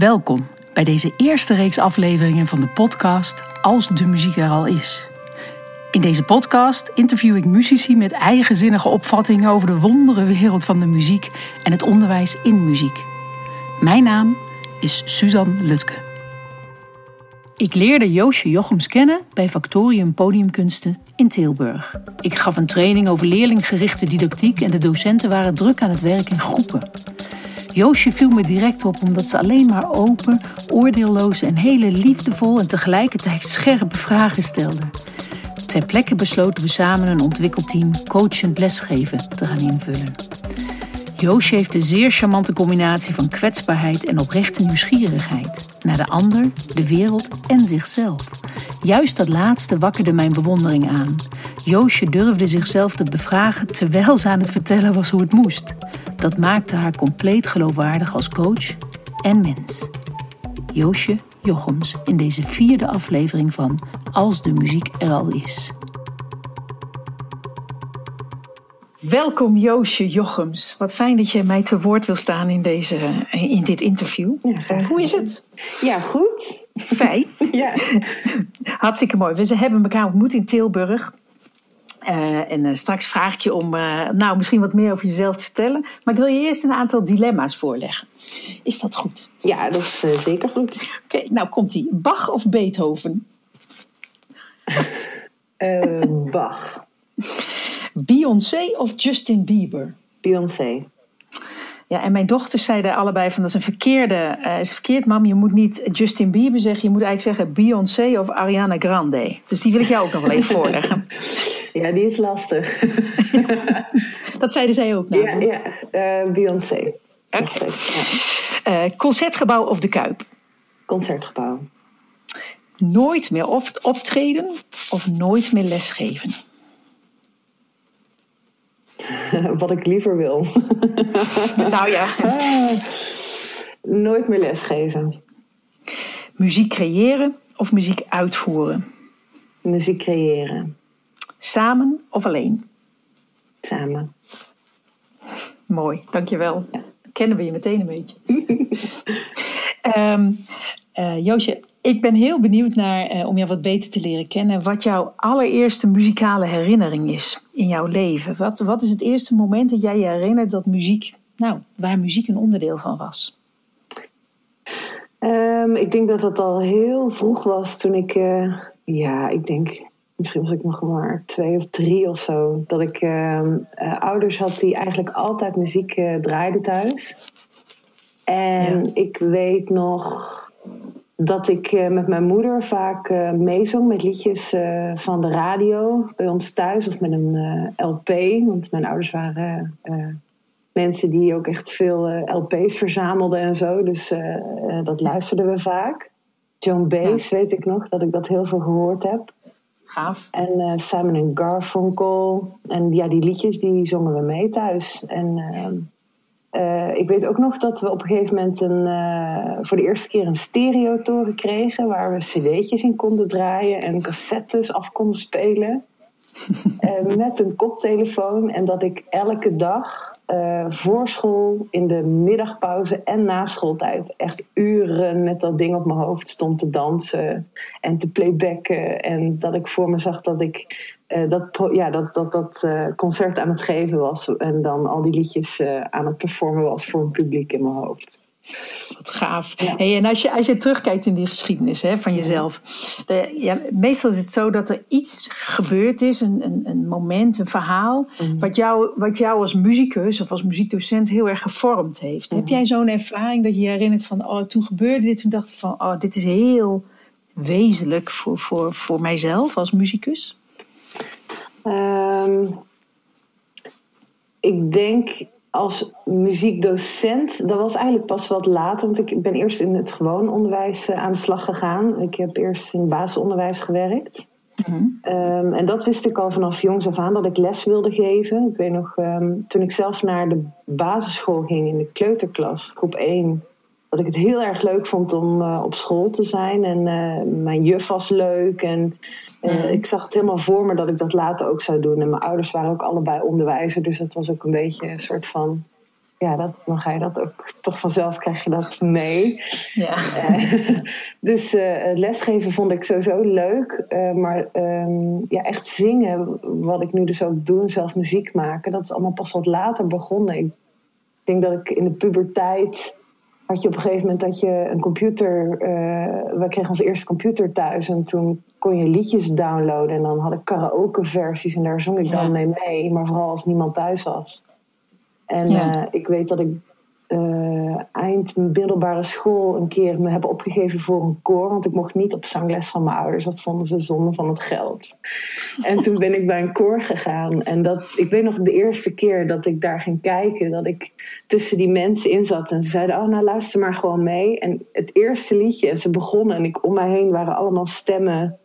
Welkom bij deze eerste reeks afleveringen van de podcast Als de muziek er al is. In deze podcast interview ik muzici met eigenzinnige opvattingen over de wondere wereld van de muziek en het onderwijs in muziek. Mijn naam is Suzanne Lutke. Ik leerde Joosje Jochems kennen bij Factorium Podiumkunsten in Tilburg. Ik gaf een training over leerlinggerichte didactiek en de docenten waren druk aan het werk in groepen. Joosje viel me direct op omdat ze alleen maar open, oordeelloze en hele liefdevol en tegelijkertijd scherpe vragen stelde. Ter plekke besloten we samen een ontwikkelteam coachend lesgeven te gaan invullen. Joosje heeft een zeer charmante combinatie van kwetsbaarheid en oprechte nieuwsgierigheid naar de ander, de wereld en zichzelf. Juist dat laatste wakkerde mijn bewondering aan. Joosje durfde zichzelf te bevragen terwijl ze aan het vertellen was hoe het moest. Dat maakte haar compleet geloofwaardig als coach en mens. Joosje Jochems in deze vierde aflevering van Als de muziek er al is. Welkom Joosje Jochems. Wat fijn dat je mij te woord wil staan in, deze, in dit interview. Ja, Hoe is het? Ja, goed. Fijn. Ja. Hartstikke mooi. We hebben elkaar ontmoet in Tilburg. Uh, en uh, straks vraag ik je om uh, nou, misschien wat meer over jezelf te vertellen. Maar ik wil je eerst een aantal dilemma's voorleggen. Is dat goed? Ja, dat is zeker goed. Oké, okay, nou komt ie. Bach of Beethoven? Bach. Beyoncé of Justin Bieber? Beyoncé. Ja, en mijn dochters zeiden allebei van dat is een verkeerde, uh, is verkeerd, mam. Je moet niet Justin Bieber zeggen, je moet eigenlijk zeggen Beyoncé of Ariana Grande. Dus die wil ik jou ook nog wel even voorleggen. Ja, die is lastig. dat zeiden zij ook nou. Ja, ja. Uh, Beyoncé. Okay. Ja. Uh, concertgebouw of de Kuip? Concertgebouw. Nooit meer optreden of nooit meer lesgeven? Wat ik liever wil. nou ja. Ah, nooit meer lesgeven. Muziek creëren of muziek uitvoeren? Muziek creëren. Samen of alleen? Samen. Mooi, dankjewel. Ja. Kennen we je meteen een beetje. um, uh, Joosje, ik ben heel benieuwd naar, uh, om jou wat beter te leren kennen, wat jouw allereerste muzikale herinnering is in jouw leven. Wat, wat is het eerste moment dat jij je herinnert dat muziek, nou, waar muziek een onderdeel van was? Um, ik denk dat dat al heel vroeg was toen ik, uh, ja, ik denk, misschien was ik nog maar twee of drie of zo, dat ik uh, ouders had die eigenlijk altijd muziek draaiden thuis. En ja. ik weet nog dat ik uh, met mijn moeder vaak uh, meezong met liedjes uh, van de radio bij ons thuis of met een LP. Want mijn ouders waren mensen die ook echt veel LP's verzamelden en zo. Dus dat luisterden we vaak. Joan Baez ja. weet ik nog dat ik dat heel veel gehoord heb. Gaaf. En Simon Garfunkel. En ja, die liedjes die zongen we mee thuis. En uh, ik weet ook nog dat we op een gegeven moment een, uh, voor de eerste keer een stereotoren kregen. Waar we cd'tjes in konden draaien en cassettes af konden spelen. uh, met een koptelefoon. En dat ik elke dag voor school, in de middagpauze en na schooltijd... echt uren met dat ding op mijn hoofd stond te dansen en te playbacken. En dat ik voor me zag dat ik dat, ja, dat, dat, dat uh, concert aan het geven was. En dan al die liedjes uh, aan het performen was voor een publiek in mijn hoofd. Wat gaaf. Ja. Hey, en als je, als je terugkijkt in die geschiedenis hè, van jezelf. De, ja, meestal is het zo dat er iets gebeurd is, een, een, een moment, een verhaal. Mm. Wat, jou, wat jou als muzikus of als muziekdocent heel erg gevormd heeft. Mm. Heb jij zo'n ervaring dat je je herinnert van, oh, toen gebeurde dit. Toen dacht ik van, oh, dit is heel wezenlijk voor, voor, voor mijzelf als muzikus? Um, ik denk als muziekdocent, dat was eigenlijk pas wat later, want ik ben eerst in het gewoon onderwijs eh, aan de slag gegaan. Ik heb eerst in het basisonderwijs gewerkt. Mm-hmm. Um, en dat wist ik al vanaf jongs af aan dat ik les wilde geven. Ik weet nog, um, toen ik zelf naar de basisschool ging in de kleuterklas, groep 1, dat ik het heel erg leuk vond om uh, op school te zijn. En uh, mijn juf was leuk. En uh, ik zag het helemaal voor me dat ik dat later ook zou doen. En mijn ouders waren ook allebei onderwijzer. Dus dat was ook een beetje een soort van ja, dat, dan ga je dat ook toch vanzelf krijg je dat mee. Ja. dus lesgeven vond ik sowieso leuk. maar ehm, ja, echt zingen, wat ik nu dus ook doe, zelf muziek maken, dat is allemaal pas wat later begonnen. Ik denk dat ik in de puberteit had je op een gegeven moment dat je een computer. Uh, we kregen onze eerste computer thuis en toen kon je liedjes downloaden. En dan had ik karaoke-versies en daar zong ik dan mee mee. Maar vooral als niemand thuis was. En uh, ik weet dat ik uh, eind middelbare school een keer me heb opgegeven voor een koor. Want ik mocht niet op zangles van mijn ouders. Dat vonden ze zonde van het geld. En toen ben ik bij een koor gegaan. En dat, ik weet nog de eerste keer dat ik daar ging kijken. Dat ik tussen die mensen in zat. En ze zeiden, oh nou luister maar gewoon mee. En het eerste liedje, en ze begonnen. En ik om mij heen waren allemaal stemmen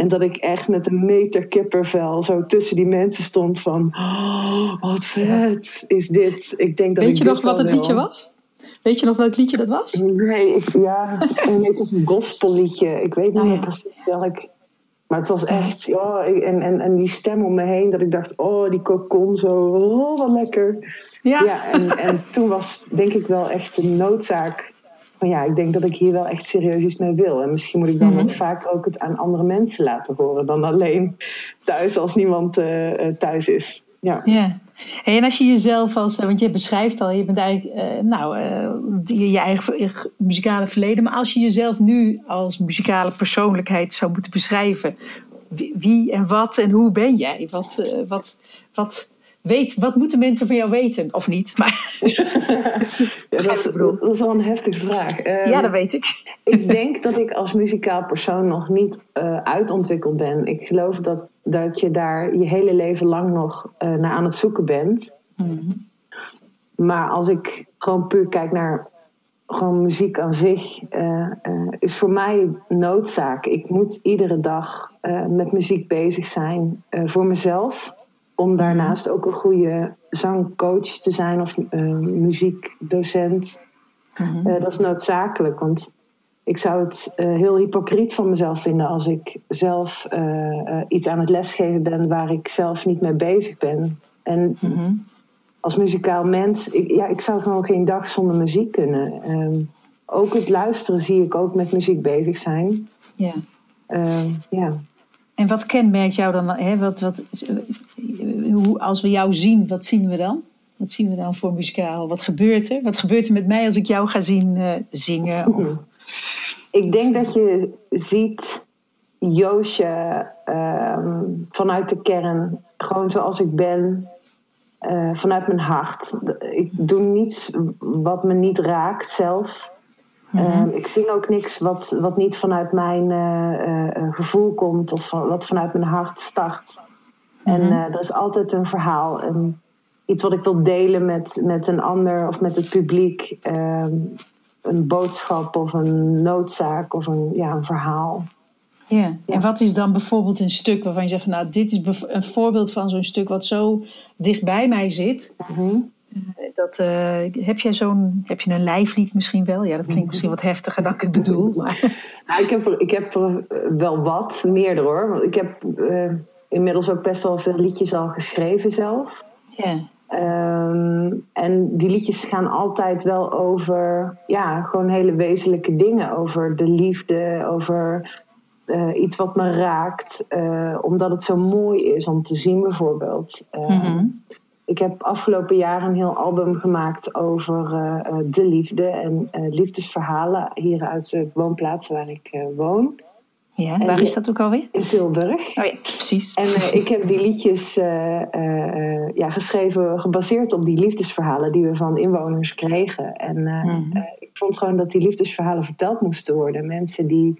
en dat ik echt met een meter kippervel zo tussen die mensen stond van... Oh, wat vet is dit. Ik denk dat Weet je nog wat het liedje was? Weet je nog welk liedje dat was? Nee, ik, ja. het was een gospelliedje. Ik weet niet oh, meer precies welk. Maar het was echt... Ja, en, en, en die stem om me heen dat ik dacht... Oh, die cocon zo. Oh, wat lekker. Ja. ja en, en toen was denk ik wel echt een noodzaak van ja, ik denk dat ik hier wel echt serieus iets mee wil. En misschien moet ik dan mm wat vaak ook het aan andere mensen laten horen dan alleen thuis als niemand uh, thuis is. Ja. ja. en als je jezelf als, eh, want je beschrijft al, je bent eigenlijk, uh, nou, je, je eigen muzikale verleden, maar als je jezelf nu als muzikale persoonlijkheid zou moeten beschrijven, wie, wie en wat en hoe ben jij? Wat, wat, wat, weet, wat moeten mensen van jou weten? Of niet? Maar... ja, dat, is, dat, is, wel een heftige vraag. ja, dat ehm, weet ik. ik denk dat ik als muzikaal persoon nog niet uh, uitontwikkeld ben. Ik geloof dat, dat je daar je hele leven lang nog uh, naar aan het zoeken bent. Mhm. Maar als ik gewoon puur kijk naar gewoon muziek aan zich, uh, is voor mij noodzaak. Ik moet iedere dag met muziek bezig zijn voor mezelf om daarnaast ook een goede zangcoach te zijn of uh, muziekdocent. Mhm. Eh, dat is noodzakelijk, want ik zou het uh, heel hypocriet van mezelf vinden als ik zelf iets aan het lesgeven ben waar ik zelf niet mee bezig ben. En mhm. als muzikaal mens, ik, ja, ik zou gewoon geen dag zonder muziek kunnen. Ehm, ook het luisteren zie ik ook met muziek bezig zijn. Ja. Ehm, ja. En wat kenmerkt jou dan? Hè, wat, wat, hoe, als we jou zien, wat zien we dan? Wat zien we dan voor muzikaal? Wat gebeurt er? Wat gebeurt er met mij als ik jou ga zien uh, zingen? Of... Ik denk dat je ziet Joosje uh, vanuit de kern, gewoon zoals ik ben, uh, vanuit mijn hart. Ik doe niets wat me niet raakt zelf. Mhm. Ehm, ik zing ook niks wat, wat niet vanuit mijn uh, gevoel komt of wat vanuit mijn hart start. En uh, er is altijd een verhaal. En iets wat ik wil delen met, met een ander of met het publiek. Ehm, een boodschap of een noodzaak of een, ja, een verhaal. Ja. en wat is dan bijvoorbeeld een stuk waarvan je zegt van nou, dit is een voorbeeld van zo'n stuk wat zo dicht bij mij zit. Mhm. Dat, uh, heb, jij zo'n, heb je een lijflied misschien wel? Ja, dat klinkt misschien wat heftiger dan ik het bedoel. Maar... Nou, ik, heb er, ik heb er wel wat, meerdere hoor. Ik heb uh, inmiddels ook best wel veel liedjes al geschreven zelf. Ja. Ehm, en die liedjes gaan altijd wel over, ja, gewoon hele wezenlijke dingen. Over de liefde, over uh, iets wat me raakt. omdat het zo mooi is om te zien bijvoorbeeld. Mm ik heb afgelopen jaar een heel album gemaakt over uh, de liefde en uh, liefdesverhalen hier uit de woonplaats waar ik uh, woon. Ja, en waar is dat ook alweer? In Tilburg. Oh ja, precies. En ik heb die liedjes ja, geschreven gebaseerd op die liefdesverhalen die we van inwoners kregen. En mm. ik vond gewoon dat die liefdesverhalen verteld moesten worden. Mensen die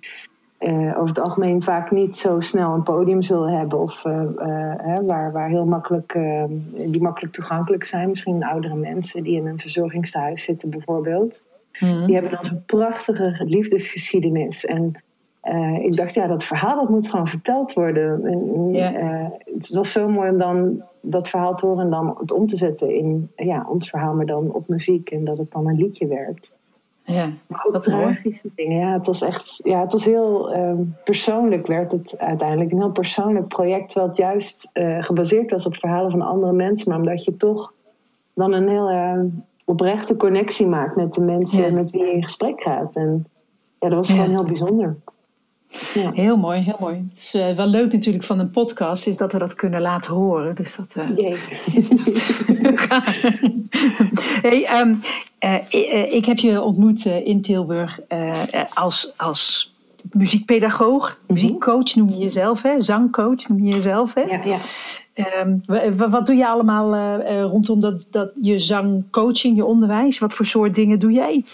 uh, over het algemeen vaak niet zo snel een podium zullen hebben. Of uh, uh, waar, waar heel makkelijk, die makkelijk toegankelijk zijn. Misschien oudere mensen die in een verzorgingstehuis zitten bijvoorbeeld. Hmm. Die hebben dan zo'n prachtige liefdesgeschiedenis. En ik dacht, ja, dat verhaal dat moet gewoon verteld worden. En, het was zo mooi om dan dat verhaal te horen en dan het om te zetten in ja, ons verhaal, maar dan op muziek. En dat het dan een liedje werkt. Ja, wat tragische dingen. Ja, het was echt, ja, het was heel ehm, persoonlijk werd het uiteindelijk. Een heel persoonlijk project, terwijl het juist uh, gebaseerd was op verhalen van andere mensen. Maar omdat je toch dan een heel uh, oprechte connectie maakt met de mensen met wie je in gesprek gaat. En ja, dat was gewoon heel bijzonder. Ja. Heel mooi, heel mooi. Het is uh, wel leuk natuurlijk van een podcast, is dat we dat kunnen laten horen. Dus dat. Uh, hey, um, uh, ik heb je ontmoet in Tilburg als, als muziekpedagoog, mhm. muziekcoach noem je jezelf, hè? zangcoach noem je jezelf. Hè? Ja, ja. Um, wat doe je allemaal rondom dat, dat, je zangcoaching, je onderwijs? Wat voor soort dingen doe jij?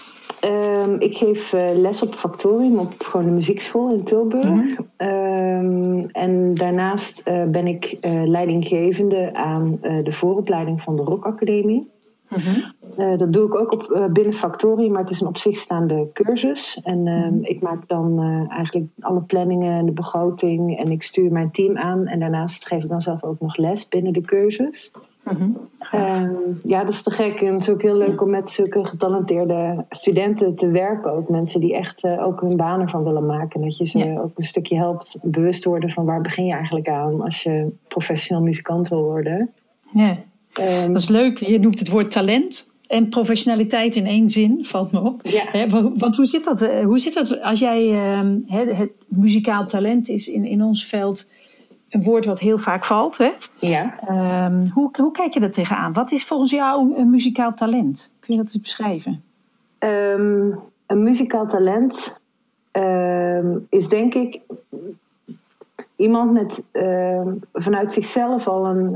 Um, ik geef uh, les op Factorium, op gewoon de muziekschool in Tilburg. Mm um, en daarnaast uh, ben ik uh, leidinggevende aan de vooropleiding van de Rock Academie. Mm -hmm. dat doe ik ook op, binnen Factorium, maar het is een op zich staande cursus. En mm ik maak dan eigenlijk alle planningen en de begroting en ik stuur mijn team aan. En daarnaast geef ik dan zelf ook nog les binnen de cursus. Mm ja, dat is te gek. En het is ook heel leuk om met zulke getalenteerde studenten te werken. Ook mensen die echt uh, ook hun banen van willen maken. Dat je ze ook een stukje helpt bewust worden van waar begin je eigenlijk aan als je professioneel muzikant wil worden. Ja, um, dat is leuk. Je noemt het woord talent. En professionaliteit in één zin valt me op. Ja. want hoe zit dat? Eh, hoe zit dat als jij uh, het muzikaal talent is in, in ons veld een woord wat heel vaak valt. Hè? Ja. Um, hoe, hoe kijk je daar tegenaan? Wat is volgens jou een, muzikaal talent? Kun je dat eens beschrijven? Um, een muzikaal talent um, is denk ik iemand met vanuit zichzelf al een,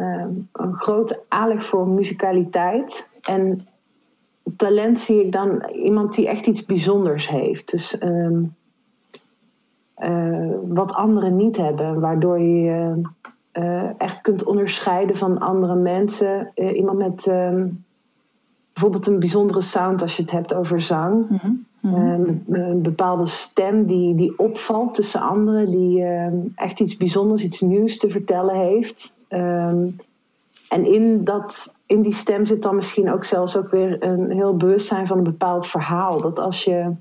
een grote aanleg voor muzikaliteit. En talent zie ik dan iemand die echt iets bijzonders heeft. Dus uh, wat anderen niet hebben. Waardoor je uh, echt kunt onderscheiden van andere mensen. Uh, iemand met ehm, bijvoorbeeld een bijzondere sound als je het hebt over zang. Mm -hmm. een bepaalde stem die, die opvalt tussen anderen. Die ehm, echt iets bijzonders, iets nieuws te vertellen heeft. Um, en in, dat, in die stem zit dan misschien ook zelfs ook weer een heel bewustzijn van een bepaald verhaal. Dat als je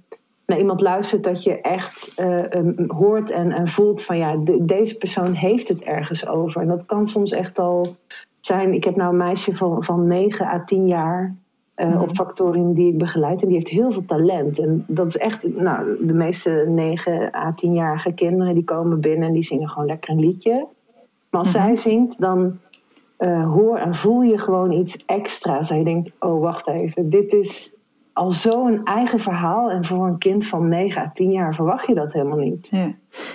naar iemand luistert, dat je echt uh, hoort en, en, voelt van ja, deze persoon heeft het ergens over. En dat kan soms echt al zijn. Ik heb nou een meisje van, van 9 à 10 jaar uh, op Factorium die ik begeleid. En die heeft heel veel talent. En dat is echt, nou, de meeste 9 à 10-jarige kinderen die komen binnen en die zingen gewoon lekker een liedje. Maar als mhm. zij zingt, dan uh, hoor en voel je gewoon iets extra's. En je denkt, oh wacht even, dit is al zo'n eigen verhaal. En voor een kind van 9 à 10 jaar verwacht je dat helemaal niet. Ja,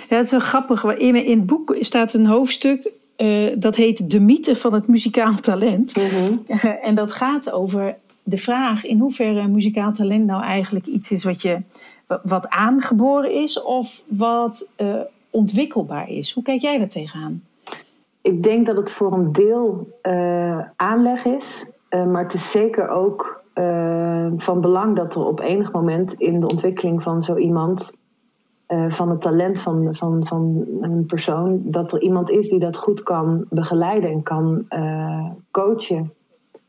ja het is zo grappig. In, in het boek staat een hoofdstuk. Uh, dat heet De mythe van het muzikaal talent. Mhm. en dat gaat over de vraag in hoeverre muzikaal talent nou eigenlijk iets is wat, je, wat aangeboren is of wat uh, ontwikkelbaar is. Hoe kijk jij daar tegenaan? Ik denk dat het voor een deel uh, aanleg is, maar het is zeker ook uh, van belang dat er op enig moment in de ontwikkeling van zo iemand, uh, van het talent van, van, van een persoon, dat er iemand is die dat goed kan begeleiden en kan uh, coachen.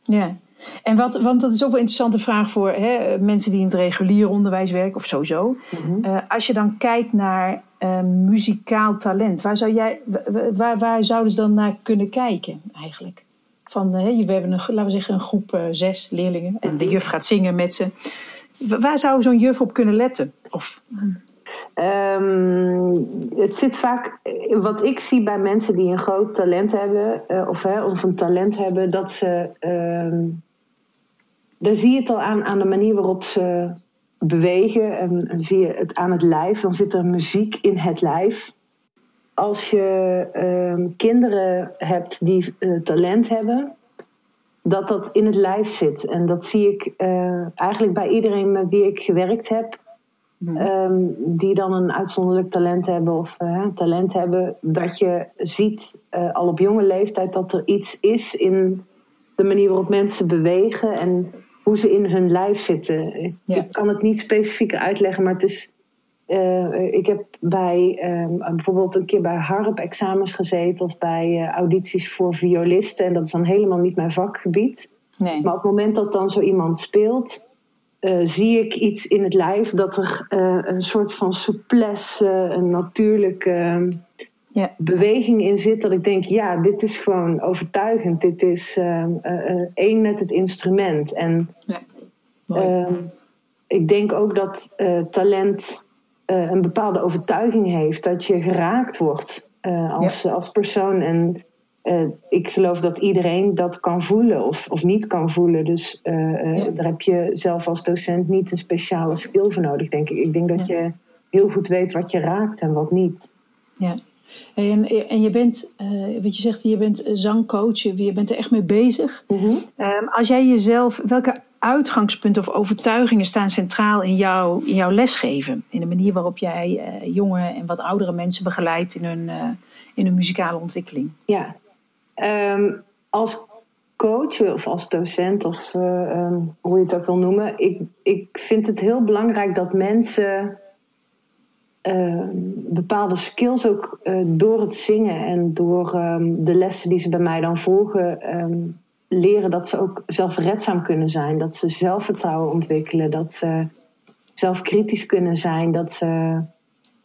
Ja. En wat, want dat is ook wel een interessante vraag voor hè, mensen die in het regulier onderwijs werken, of sowieso. Mm als je dan kijkt naar muzikaal talent, waar, zou jij, waar, waar zouden ze dan naar kunnen kijken eigenlijk? Van, hè, we hebben een, laten we zeggen, een groep uh, zes leerlingen en de juf gaat zingen met ze. Waar zou zo'n juf op kunnen letten? Of, um, het zit vaak, wat ik zie bij mensen die een groot talent hebben, uh, of, hè, of een talent hebben, dat ze. Um, daar zie je het al aan, aan de manier waarop ze bewegen. En, en zie je het aan het lijf. Dan zit er muziek in het lijf als je uh, kinderen hebt die uh, talent hebben, dat dat in het lijf zit. En dat zie ik uh, eigenlijk bij iedereen met wie ik gewerkt heb, um, die dan een uitzonderlijk talent hebben of uh, talent hebben, dat je ziet al op jonge leeftijd dat er iets is in de manier waarop mensen bewegen en hoe ze in hun lijf zitten. Ik kan het niet specifieker uitleggen, maar het is uh, ik heb bij uh, bijvoorbeeld een keer bij harp-examens gezeten of bij uh, audities voor violisten. En dat is dan helemaal niet mijn vakgebied. Nee. Maar op het moment dat dan zo iemand speelt, zie ik iets in het lijf dat er een soort van souplesse, een natuurlijke ehm, beweging in zit. Dat ik denk, ja, dit is gewoon overtuigend. Dit is ehm, één met het instrument. En ja Ehm, ik denk ook dat talent uh, een bepaalde overtuiging heeft dat je geraakt wordt uh, als, ja. als persoon. En ik geloof dat iedereen dat kan voelen of, of niet kan voelen. Dus ja. daar heb je zelf als docent niet een speciale skill voor nodig, denk ik. Ik denk dat je heel goed weet wat je raakt en wat niet. Ja. En, en je bent, wat je zegt, je bent zangcoach, je bent er echt mee bezig. Mm -hmm. um, als jij jezelf, welke uitgangspunten of overtuigingen staan centraal in, in jouw lesgeven? In de manier waarop jij uh, jonge en wat oudere mensen begeleidt in hun, uh, in hun muzikale ontwikkeling? Ja, um, als coach of als docent of um, hoe je het ook wil noemen, ik, ik vind het heel belangrijk dat mensen uh, bepaalde skills ook door het zingen en door de lessen die ze bij mij dan volgen, leren dat ze ook zelfredzaam kunnen zijn. Dat ze zelfvertrouwen ontwikkelen, dat ze zelfkritisch kunnen zijn, dat ze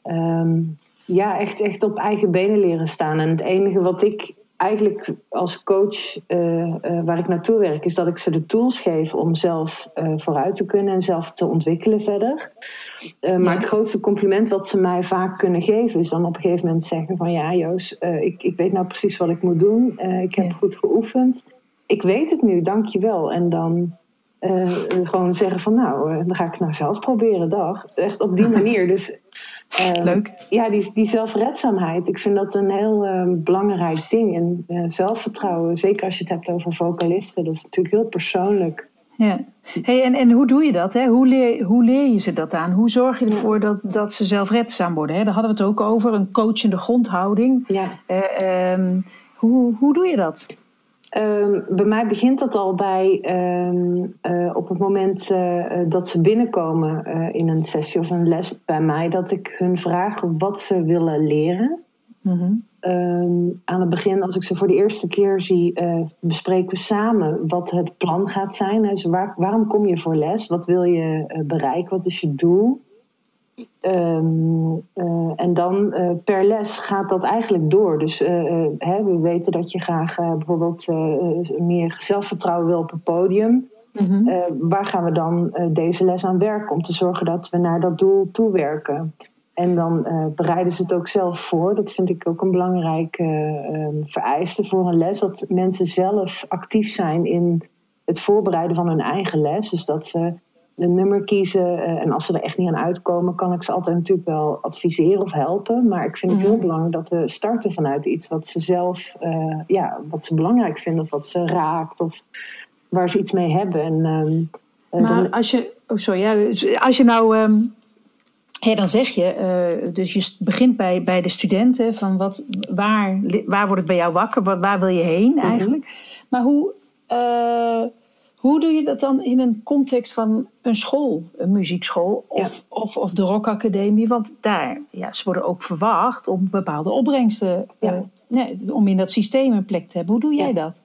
um, ja, echt, echt op eigen benen leren staan. En het enige wat ik eigenlijk als coach uh, uh, waar ik naartoe werk, is dat ik ze de tools geef om zelf uh, vooruit te kunnen en zelf te ontwikkelen verder. maar het grootste compliment wat ze mij vaak kunnen geven, is dan op een gegeven moment zeggen van ja, Joos, ik, ik weet nou precies wat ik moet doen. ik heb ja. goed geoefend. Ik weet het nu, dank je wel. En dan gewoon zeggen van nou, dan ga ik het nou zelf proberen, dag. Echt op die manier. Dus Uh, Leuk. Ja, die, die zelfredzaamheid. Ik vind dat een heel uh, belangrijk ding. En zelfvertrouwen, zeker als je het hebt over vocalisten, dat is natuurlijk heel persoonlijk. Ja. Hey, en, en hoe doe je dat? Hè? Hoe, leer, hoe leer je ze dat aan? Hoe zorg je ervoor dat, dat ze zelfredzaam worden? Hè? Daar hadden we het ook over, een coachende grondhouding. Ja. Um, hoe, hoe doe je dat? Um, bij mij begint dat al bij um, uh, op het moment uh, dat ze binnenkomen uh, in een sessie of een les bij mij, dat ik hun vraag wat ze willen leren. Mm-hmm. Um, aan het begin, als ik ze voor de eerste keer zie, bespreken we samen wat het plan gaat zijn. Dus waar, waarom kom je voor les? Wat wil je bereiken? Wat is je doel? Um, uh, en dan uh, per les gaat dat eigenlijk door. Dus uh, hè, we weten dat je graag bijvoorbeeld meer zelfvertrouwen wil op het podium. Mm-hmm. waar gaan we dan deze les aan werken om te zorgen dat we naar dat doel toewerken? En dan bereiden ze het ook zelf voor. Dat vind ik ook een belangrijke vereiste voor een les. Dat mensen zelf actief zijn in het voorbereiden van hun eigen les. Dus dat ze een nummer kiezen. En als ze er echt niet aan uitkomen, kan ik ze altijd natuurlijk wel adviseren of helpen. Maar ik vind het heel belangrijk dat we starten vanuit iets wat ze zelf, uh, ja, wat ze belangrijk vinden of wat ze raakt of waar ze iets mee hebben. En, um, maar dan... als je, oh sorry, ja, als je nou. Um... Dan zeg je, uh, dus je begint bij, bij de studenten van wat, waar, waar wordt het bij jou wakker, waar, waar wil je heen eigenlijk. Mm-hmm. Maar hoe, hoe doe je dat dan in een context van een school, een muziekschool of, ja. of, of de rockacademie? Want daar, ja, ze worden ook verwacht om bepaalde opbrengsten, ja. uh, nee, om in dat systeem een plek te hebben. Hoe doe jij ja. dat?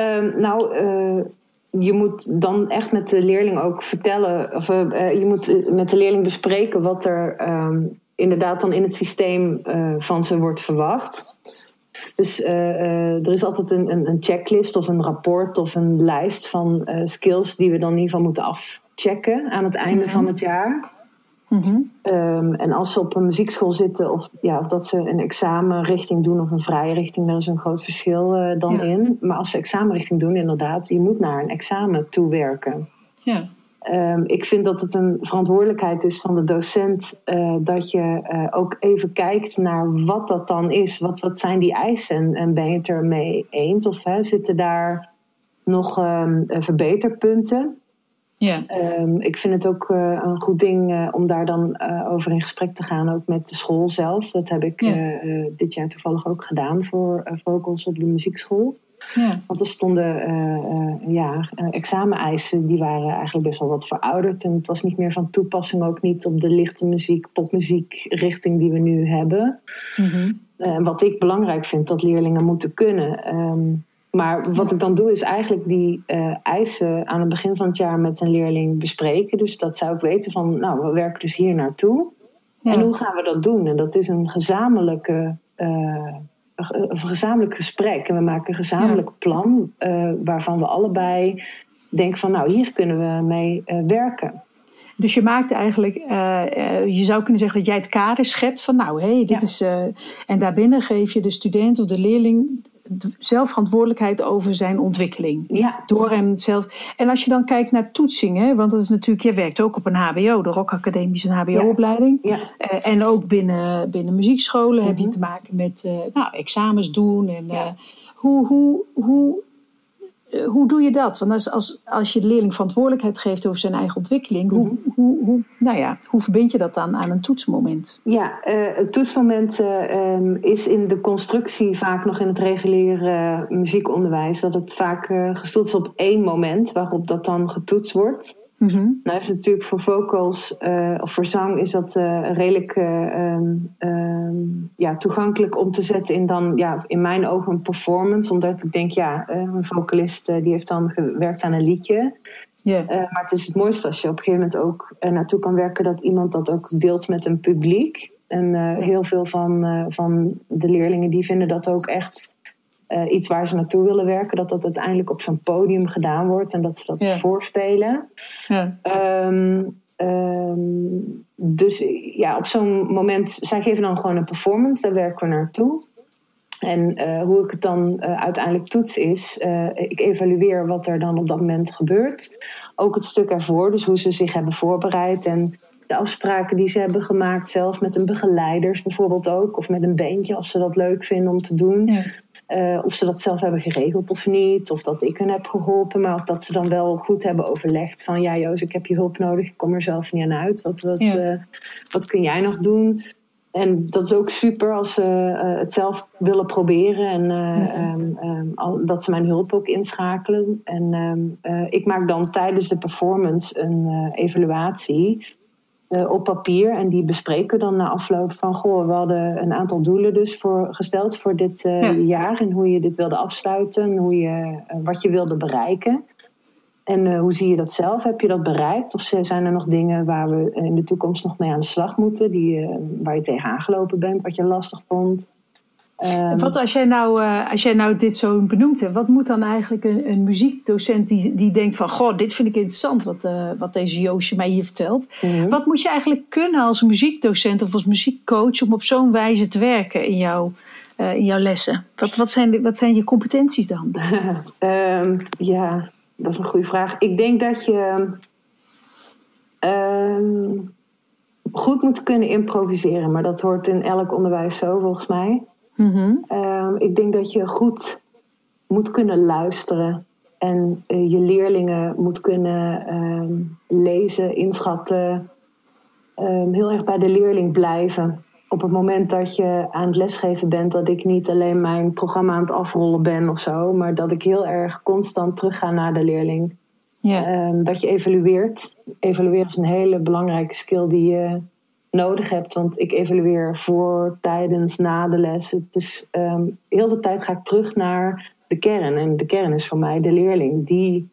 Um, nou, uh, je moet dan echt met de leerling ook vertellen, of uh, je moet met de leerling bespreken wat er um, inderdaad dan in het systeem van ze wordt verwacht. Dus uh, uh, er is altijd een, een, een, checklist of een rapport of een lijst van uh, skills die we dan in ieder geval moeten afchecken aan het einde mm-hmm. van het jaar. Mm-hmm. Um, en als ze op een muziekschool zitten of, ja, of dat ze een examenrichting doen of een vrije richting, daar is een groot verschil dan ja. in. Maar als ze examenrichting doen, inderdaad, je moet naar een examen toewerken. Ja. Um, ik vind dat het een verantwoordelijkheid is van de docent uh, dat je uh, ook even kijkt naar wat dat dan is. Wat, wat zijn die eisen en, en ben je het ermee eens? Of hè, zitten daar nog um, verbeterpunten? Ja. Um, ik vind het ook uh, een goed ding om daar dan over in gesprek te gaan, ook met de school zelf. Dat heb ik ja. dit jaar toevallig ook gedaan voor vocals op de muziekschool. Ja. Want er stonden uh, uh, ja, exameneisen die waren eigenlijk best wel wat verouderd. En het was niet meer van toepassing, ook niet op de lichte muziek, popmuziek richting die we nu hebben. Uh, wat ik belangrijk vind dat leerlingen moeten kunnen. Um, maar wat ik dan doe is eigenlijk die eisen aan het begin van het jaar met een leerling bespreken. Dus dat zij ook weten van, nou, we werken dus hier naartoe. Ja. En hoe gaan we dat doen? En dat is een gezamenlijke een gezamenlijk gesprek en we maken een gezamenlijk plan uh, waarvan we allebei denk van nou, hier kunnen we mee werken. Dus je maakt eigenlijk, je zou kunnen zeggen dat jij het kader schept van nou, hé, hey, dit is. en daarbinnen geef je de student of de leerling zelf verantwoordelijkheid over zijn ontwikkeling. Ja. Door hem zelf. En als je dan kijkt naar toetsingen, want dat is natuurlijk, je werkt ook op een HBO, de Rock Academie is een HBO-opleiding. Ja. Uh, en ook binnen, binnen muziekscholen heb je Mhm. te maken met uh, nou, examens doen. En uh, hoe, hoe, hoe, hoe doe je dat? Want als, als, als je de leerling verantwoordelijkheid geeft over zijn eigen ontwikkeling, hoe, Mhm. hoe, hoe, nou ja, hoe verbind je dat dan aan een toetsmoment? Ja, het toetsmoment um, is in de constructie vaak nog in het reguliere muziekonderwijs. Dat het vaak gestoeld is op één moment waarop dat dan getoetst wordt. Mm -hmm. Nou is het natuurlijk voor vocals uh, of voor zang is dat uh, redelijk uh, um, um, ja, toegankelijk om te zetten in dan ja, in mijn ogen een performance. Omdat ik denk, ja, een vocalist die heeft dan gewerkt aan een liedje. Yeah. maar het is het mooiste als je op een gegeven moment ook naartoe kan werken dat iemand dat ook deelt met een publiek. En heel veel van, van de leerlingen die vinden dat ook echt uh, iets waar ze naartoe willen werken, dat dat uiteindelijk op zo'n podium gedaan wordt en dat ze dat Ja. voorspelen. Ja. Um, um, dus ja, op zo'n moment, zij geven dan gewoon een performance, daar werken we naartoe. En uh, hoe ik het dan uh, uiteindelijk toets is, ik evalueer wat er dan op dat moment gebeurt. Ook het stuk ervoor, dus hoe ze zich hebben voorbereid en de afspraken die ze hebben gemaakt, zelf met een begeleiders bijvoorbeeld ook, of met een beentje als ze dat leuk vinden om te doen. Ja. Uh, of ze dat zelf hebben geregeld of niet. Of dat ik hen heb geholpen. Maar of dat ze dan wel goed hebben overlegd. Van ja Joos, ik heb je hulp nodig. Ik kom er zelf niet aan uit. Wat, wat, Ja. uh, wat kun jij nog doen? En dat is ook super als ze uh, het zelf willen proberen. En Ja. um, um, al, dat ze mijn hulp ook inschakelen. En um, ik maak dan tijdens de performance een evaluatie. Uh, op papier. En die bespreken dan na afloop van... goh, we hadden een aantal doelen dus voor, gesteld voor dit uh, Ja. jaar... en hoe je dit wilde afsluiten en hoe je, uh, wat je wilde bereiken. En hoe zie je dat zelf? Heb je dat bereikt? Of zijn er nog dingen waar we in de toekomst nog mee aan de slag moeten... Die, waar je tegenaan gelopen bent, wat je lastig vond? Um, wat als jij, nou, uh, als jij nou dit zo benoemt hebt, wat moet dan eigenlijk een, een muziekdocent die, die denkt van goh, dit vind ik interessant wat, uh, wat deze Joosje mij hier vertelt. Mm -hmm. Wat moet je eigenlijk kunnen als muziekdocent of als muziekcoach om op zo'n wijze te werken in, jouw uh, in jouw lessen? Wat, wat, zijn, wat zijn je competenties dan? um, ja, dat is een goede vraag. Ik denk dat je um, goed moet kunnen improviseren, maar dat hoort in elk onderwijs zo volgens mij. Mm -hmm. um, ik denk dat je goed moet kunnen luisteren en uh, je leerlingen moet kunnen um, lezen, inschatten. Um, heel erg bij de leerling blijven. Op het moment dat je aan het lesgeven bent, dat ik niet alleen mijn programma aan het afrollen ben of zo, maar dat ik heel erg constant terugga naar de leerling. Dat je evalueert. Evalueren is een hele belangrijke skill die je nodig hebt. Want ik evalueer voor, tijdens, na de les. Dus um, heel de tijd ga ik terug naar de kern. En de kern is voor mij de leerling. Die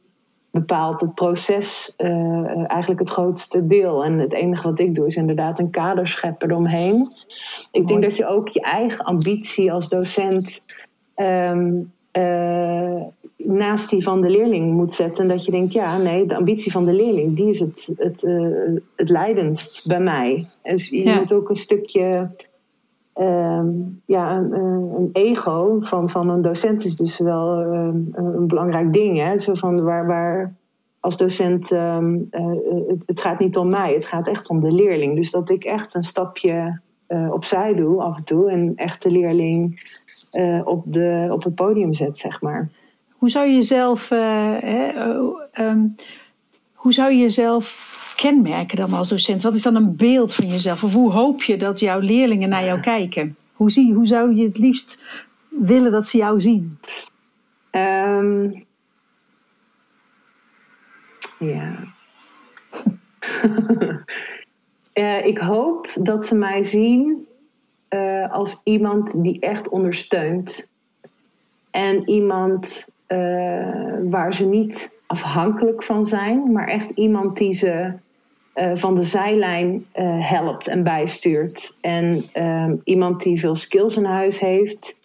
bepaalt het proces uh, eigenlijk het grootste deel. En het enige wat ik doe is inderdaad een kader scheppen eromheen. Ik Mooi. denk dat je ook je eigen ambitie als docent... Um, uh, naast die van de leerling moet zetten. En dat je denkt, ja, nee, de ambitie van de leerling, die is het, het, uh, het leidendst bij mij. Dus je Ja. moet ook een stukje, um, ja, een, een, ego van, van een docent is dus wel um, een belangrijk ding. Hè? Zo van waar, waar als docent, um, uh, het, het gaat niet om mij, het gaat echt om de leerling. Dus dat ik echt een stapje uh, opzij doe af en toe en echt de leerling op, de, op het podium zet, zeg maar. Hoe zou je jezelf, uh, hè, um, hoe zou je jezelf kenmerken dan als docent? Wat is dan een beeld van jezelf? Of hoe hoop je dat jouw leerlingen naar jou kijken? Hoe, zie, hoe zou je het liefst willen dat ze jou zien? Um, ja. uh, ik hoop dat ze mij zien als iemand die echt ondersteunt. En iemand waar ze niet afhankelijk van zijn, maar echt iemand die ze uh, van de zijlijn uh, helpt en bijstuurt. En iemand die veel skills in huis heeft,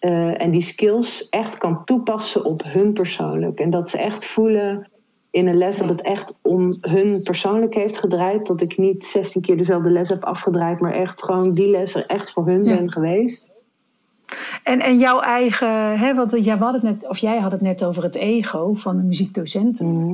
en die skills echt kan toepassen op hun persoonlijk. En dat ze echt voelen in een les dat het echt om hun persoonlijk heeft gedraaid. Dat ik niet 16 keer dezelfde les heb afgedraaid, maar echt gewoon die les er echt voor hun ben geweest. En, en jouw eigen, hè, want jij had het net, of jij had het net over het ego van de muziekdocent. Mm.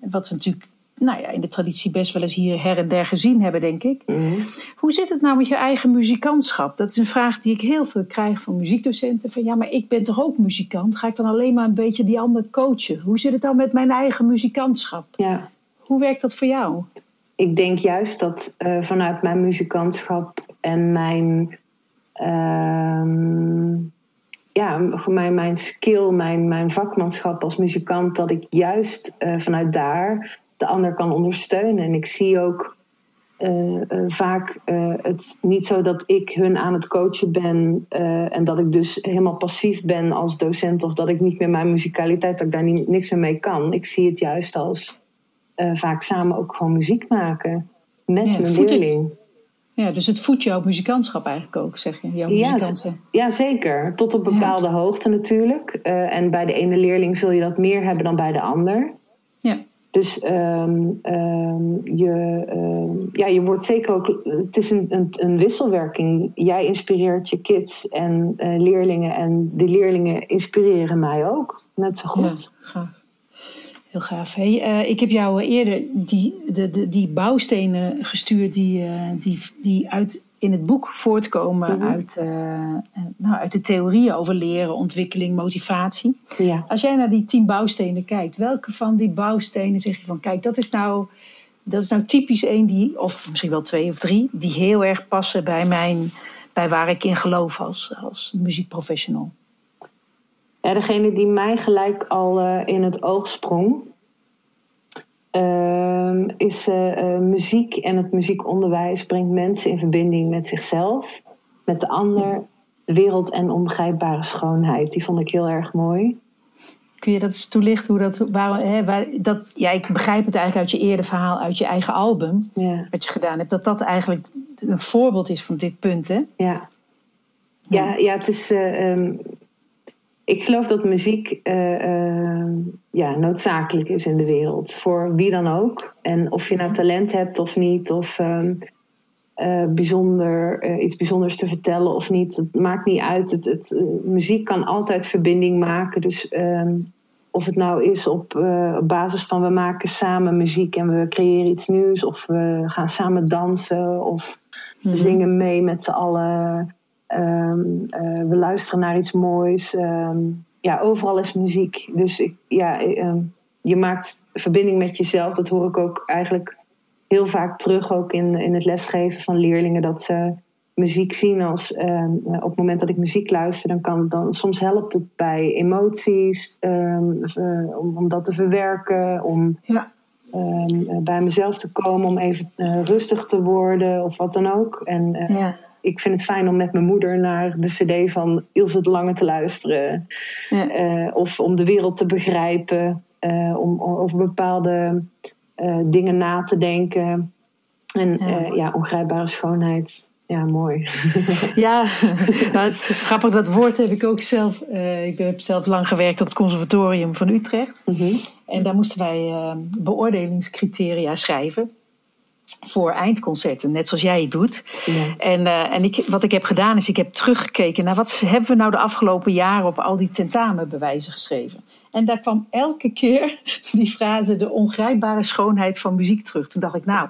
wat we natuurlijk nou ja, in de traditie best wel eens hier her en der gezien hebben, denk ik. Mhm. Hoe zit het nou met je eigen muzikantschap? Dat is een vraag die ik heel veel krijg van muziekdocenten. Van ja, maar ik ben toch ook muzikant? Ga ik dan alleen maar een beetje die ander coachen? Hoe zit het dan met mijn eigen muzikantschap? Ja. Hoe werkt dat voor jou? Ik denk juist dat uh, vanuit mijn muzikantschap en mijn, uh, ja, mijn, mijn skill, mijn, mijn vakmanschap als muzikant, dat ik juist uh, vanuit daar de ander kan ondersteunen. En ik zie ook uh, uh, vaak het niet zo dat ik hun aan het coachen ben en dat ik dus helemaal passief ben als docent of dat ik niet meer mijn muzikaliteit, dat ik daar niet, niks meer mee kan. Ik zie het juist als vaak samen ook gewoon muziek maken met ja, mijn leerling. Ja, dus het voedt jouw muzikantschap eigenlijk ook, zeg je? Jouw ja, ja, zeker. Tot op bepaalde hoogte natuurlijk. en bij de ene leerling zul je dat meer hebben dan bij de ander. Ja. Dus ehm, ehm, je, ehm, ja, je wordt zeker ook. Het is een, een, een wisselwerking. Jij inspireert je kids en uh, leerlingen. En die leerlingen inspireren mij ook. Net zo goed. Ja, gaaf. Heel gaaf. Hey, uh, ik heb jou eerder die, de, de, die bouwstenen gestuurd die, uh, die, die uit in het boek voortkomen mhm. uit, uh, nou, uit de theorieën over leren, ontwikkeling, motivatie. Ja. Als jij naar die tien bouwstenen kijkt, welke van die bouwstenen zeg je van, kijk, dat is nou, dat is nou typisch één die, of misschien wel twee of drie, die heel erg passen bij, mijn, bij waar ik in geloof als, als muziekprofessional? Ja, degene die mij gelijk al uh, in het oog sprong, Ehm, is uh, muziek en het muziekonderwijs brengt mensen in verbinding met zichzelf, met de ander, de wereld en onbegrijpbare schoonheid. Die vond ik heel erg mooi. Kun je dat eens toelichten hoe dat, waar, hè, waar, dat ja, ik begrijp het eigenlijk uit je eerder verhaal, uit je eigen album, ja. wat je gedaan hebt, dat dat eigenlijk een voorbeeld is van dit punt, hè? Ja, ja, ja het is. Uh, ik geloof dat muziek uh, ja, noodzakelijk is in de wereld. Voor wie dan ook. En of je nou talent hebt of niet. Of um, uh, bijzonder, iets bijzonders te vertellen of niet. Het maakt niet uit. Het, het muziek kan altijd verbinding maken. Dus um, of het nou is op, op, basis van we maken samen muziek en we creëren iets nieuws. Of we gaan samen dansen. Of we mhm. zingen mee met z'n allen. Um, we luisteren naar iets moois. Um, ja, overal is muziek. Dus ik, ja, um, je maakt verbinding met jezelf. Dat hoor ik ook eigenlijk heel vaak terug, ook in, in het lesgeven van leerlingen, dat ze muziek zien als op het moment dat ik muziek luister, dan kan dan soms helpt het bij emoties, uh, om, om dat te verwerken, om ja. bij mezelf te komen, om even uh, rustig te worden of wat dan ook. En ja ik vind het fijn om met mijn moeder naar de CD van Ilse de Lange te luisteren. Ja. Uh, of om de wereld te begrijpen. Uh, om over bepaalde uh, dingen na te denken. En ja, ja ongrijpbare schoonheid. Ja, mooi. Ja, nou, het is grappig. Dat woord heb ik ook zelf. ik heb zelf lang gewerkt op het conservatorium van Utrecht. Mm -hmm. En daar moesten wij beoordelingscriteria schrijven voor eindconcerten, net zoals jij het doet. Ja. En, uh, en ik, wat ik heb gedaan is, ik heb teruggekeken naar wat hebben we nou de afgelopen jaren op al die tentamenbewijzen geschreven. En daar kwam elke keer die frase de ongrijpbare schoonheid van muziek terug. Toen dacht ik, nou,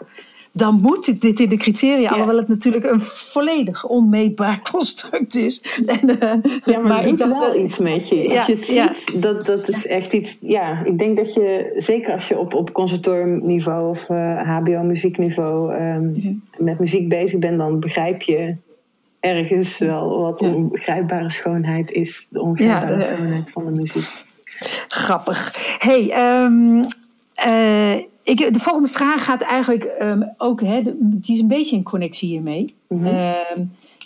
dan moet dit in de criteria, ja. alhoewel het natuurlijk een volledig onmeetbaar construct is. En, uh, ja, maar, maar ik dacht wel iets met je. Als je het ziet, dat, dat is echt iets. Ja, ik denk dat je, zeker als je op, op conservatoriumniveau of uh, HBO-muziekniveau um, met muziek bezig bent, dan begrijp je ergens wel wat de onbegrijpbare schoonheid is. De ongrijpbare schoonheid van de muziek. Grappig. Hey, um, ik, de volgende vraag gaat eigenlijk um, ook, hè, het is een beetje in connectie hiermee. Mm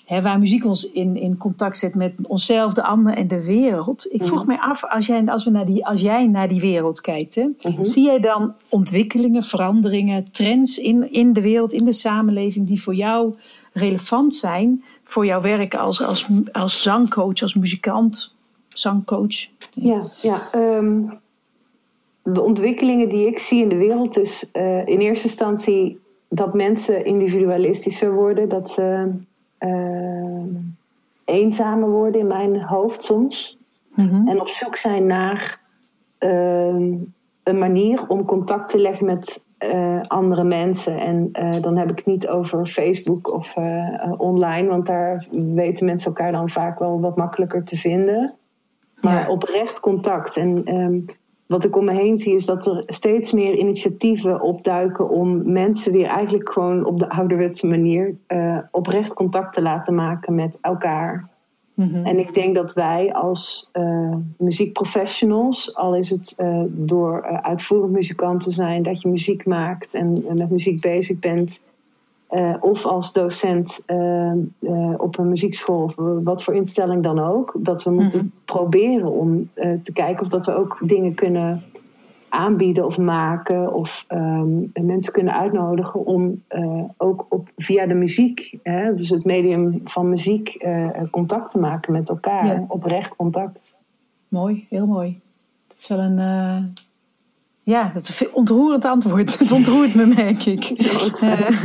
hè, waar muziek ons in, in contact zet met onszelf, de ander en de wereld. Ik vroeg Mhm. mij af, als jij, als, we naar die, als jij naar die wereld kijkt, hè, Mhm. zie jij dan ontwikkelingen, veranderingen, trends in, in de wereld, in de samenleving, die voor jou relevant zijn voor jouw werk als, als, als zangcoach, als muzikant, zangcoach? Ja, ja ehm, de ontwikkelingen die ik zie in de wereld is eh, in eerste instantie dat mensen individualistischer worden, dat ze eh, eenzamer worden in mijn hoofd soms. Mhm. En op zoek zijn naar ehm, een manier om contact te leggen met eh, andere mensen. En dan heb ik het niet over Facebook of online, want daar weten mensen elkaar dan vaak wel wat makkelijker te vinden. Maar Ja. oprecht contact. En ehm, wat ik om me heen zie is dat er steeds meer initiatieven opduiken om mensen weer eigenlijk gewoon op de ouderwetse manier eh, oprecht contact te laten maken met elkaar. Mhm. En ik denk dat wij als eh, muziekprofessionals, al is het eh, door uitvoerend muzikant te zijn, dat je muziek maakt en, en met muziek bezig bent, eh, of als docent eh, eh, op een muziekschool of wat voor instelling dan ook, dat we moeten Mhm. proberen om te kijken of dat we ook dingen kunnen aanbieden of maken of ehm, mensen kunnen uitnodigen om ook op, via de muziek, hè, dus het medium van muziek, contact te maken met elkaar, Ja. oprecht contact. Mooi, heel mooi. Dat is wel een. Ja, dat is een ontroerend antwoord. Het ontroert me, merk ik. Eh,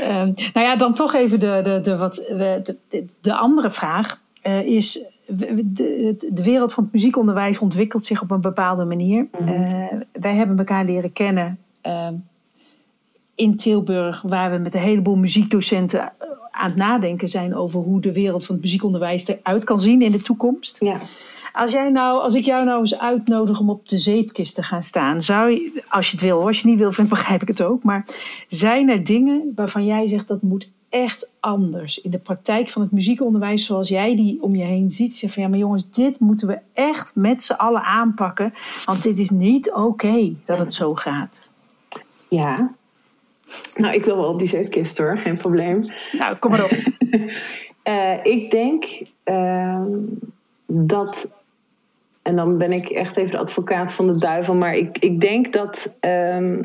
ehm, nou ja, dan toch even de, de, de, wat, de, de, de andere vraag. eh, is, de, de wereld van het muziekonderwijs ontwikkelt zich op een bepaalde manier. Eh, wij hebben elkaar leren kennen ehm, in Tilburg, waar we met een heleboel muziekdocenten aan het nadenken zijn over hoe de wereld van het muziekonderwijs eruit kan zien in de toekomst. Ja. Als, jij nou, als ik jou nou eens uitnodig om op de zeepkist te gaan staan, zou je, als je het wil, als je het niet wil, vind, begrijp ik het ook. Maar zijn er dingen waarvan jij zegt dat moet echt anders in de praktijk van het muziekonderwijs, zoals jij die om je heen ziet? Je zegt van ja, maar jongens, dit moeten we echt met z'n allen aanpakken, want dit is niet oké dat het zo gaat. ja. Nou, ik wil wel op die zeepkist hoor, geen probleem. Nou, kom maar op. Eh, ik denk ehm, dat, en dan ben ik echt even de advocaat van de duivel, maar ik, ik denk dat ehm,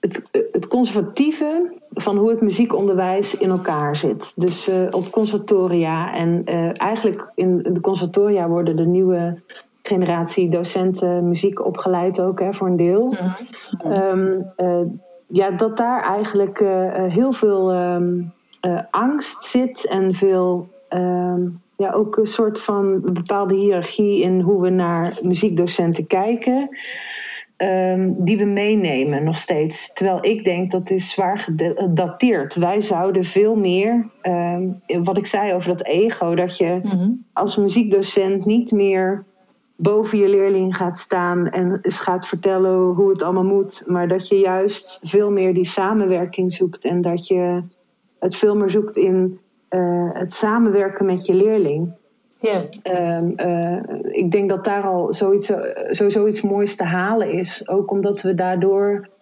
het, het conservatieve van hoe het muziekonderwijs in elkaar zit. Dus eh, op conservatoria en eh, eigenlijk in de conservatoria worden de nieuwe generatie docenten muziek opgeleid ook hè, voor een deel. Ehm, eh, ja, dat daar eigenlijk heel veel ehm, eh, angst zit en veel, ja, ook een soort van bepaalde hiërarchie in hoe we naar muziekdocenten kijken. ehm, die we meenemen nog steeds. Terwijl ik denk dat is zwaar gedateerd. Wij zouden veel meer, ehm, wat ik zei over dat ego, dat je Mhm. als muziekdocent niet meer boven je leerling gaat staan en eens gaat vertellen hoe het allemaal moet. Maar dat je juist veel meer die samenwerking zoekt en dat je het veel meer zoekt in eh, het samenwerken met je leerling. Ja. Ehm, eh, ik denk dat daar al zoiets, eh, sowieso iets moois te halen is. Ook omdat we daardoor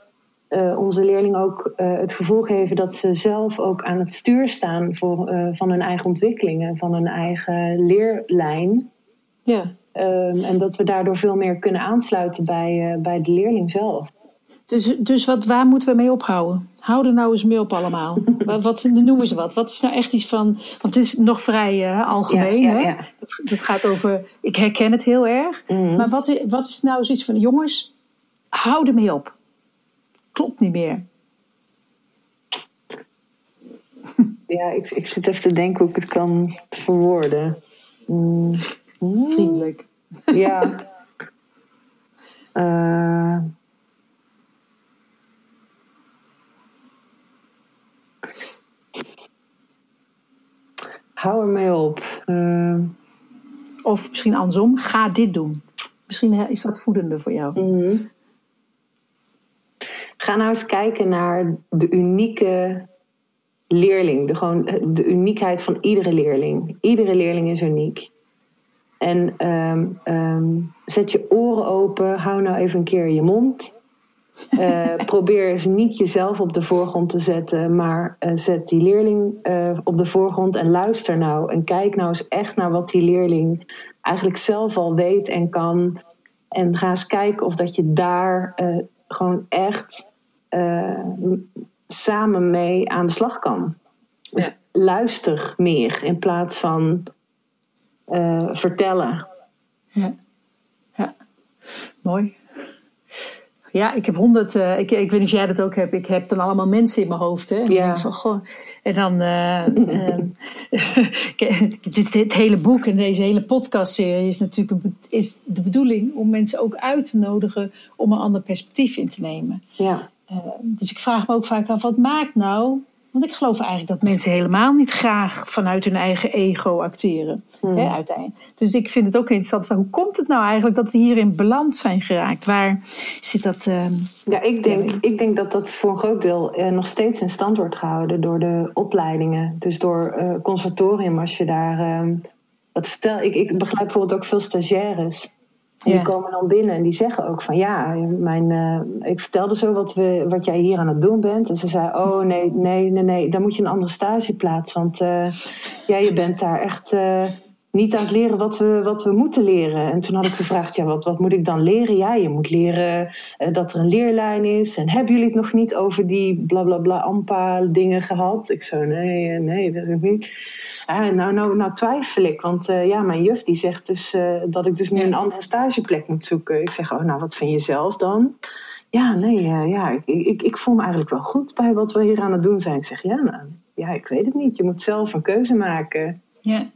onze leerlingen ook het gevoel geven dat ze zelf ook aan het stuur staan voor, van hun eigen ontwikkelingen, van hun eigen leerlijn. ja. Ehm, en dat we daardoor veel meer kunnen aansluiten bij, bij de leerling zelf. Dus, dus wat, waar moeten we mee ophouden? Hou er nou eens mee op allemaal. wat, wat noemen ze wat? Wat is nou echt iets van... Want het is nog vrij eh, algemeen. Ja, ja, hè? ja. Het, het gaat over... Ik herken het heel erg. Mhm. Maar wat, is- wat is nou zoiets van... Jongens, hou er mee op. Klopt niet meer. Ja, ik, ik zit even te denken hoe ik het kan verwoorden. Mm. Mm. Vriendelijk. Ja. Eh. Hou er mee op. Eh, Of misschien andersom. Ga dit doen. Misschien is dat voedende voor jou. mhm. Ga nou eens kijken naar de unieke leerling. De, gewoon, eh, de uniekheid van iedere leerling. Iedere leerling is uniek. En ehm, ehm, zet je oren open. Hou nou even een keer je mond. Uh, probeer eens niet jezelf op de voorgrond te zetten, maar uh, zet die leerling uh, op de voorgrond en luister nou. En kijk nou eens echt naar wat die leerling eigenlijk zelf al weet en kan. En ga eens kijken of dat je daar gewoon echt samen mee aan de slag kan. Dus ja. luister meer in plaats van vertellen. Ja. ja, mooi. Ja, ik heb honderd. Uh, ik, ik weet niet of jij dat ook hebt. Ik heb dan allemaal mensen in mijn hoofd. Hè? En, ja. zo, goh. en dan. Uh, uh, dit, dit, hele boek en deze hele podcastserie is natuurlijk een, is de bedoeling om mensen ook uit te nodigen om een ander perspectief in te nemen. Ja. dus ik vraag me ook vaak af: wat maakt nou want ik geloof eigenlijk dat mensen helemaal niet graag vanuit hun eigen ego acteren. Hmm. Hè, uiteindelijk. Dus ik vind het ook interessant van hoe komt het nou eigenlijk dat we hier in balans zijn geraakt? Waar zit dat? Uh, ja, ik denk, ik denk dat dat voor een groot deel uh, nog steeds in stand wordt gehouden door de opleidingen. Dus door uh, conservatorium, als je daar. Dat vertel, ik, ik begrijp bijvoorbeeld ook veel stagiaires. En die komen dan binnen en die zeggen ook van ja, mijn, uh, ik vertelde zo wat, we, wat jij hier aan het doen bent. En ze zei, oh nee, nee, nee, nee, dan moet je een andere stageplaats. Want uh, ja, je bent daar echt uh, niet aan het leren wat we, wat we moeten leren. En toen had ik gevraagd, ja, wat, wat moet ik dan leren? Ja, je moet leren dat er een leerlijn is. En hebben jullie het nog niet over die bla bla bla ampa dingen gehad? Ik zo, nee, nee, dat ik niet. Ah, nou, nou, nou twijfel ik, want uh, ja, mijn juf die zegt dus uh, dat ik dus nu een andere stageplek moet zoeken. Ik zeg, oh, nou, wat vind je zelf dan? Ja, nee, ja, ik, ik, ik voel me eigenlijk wel goed bij wat we hier aan het doen zijn. Ik zeg, ja, nou, ja, ik weet het niet. Je moet zelf een keuze maken. Ja.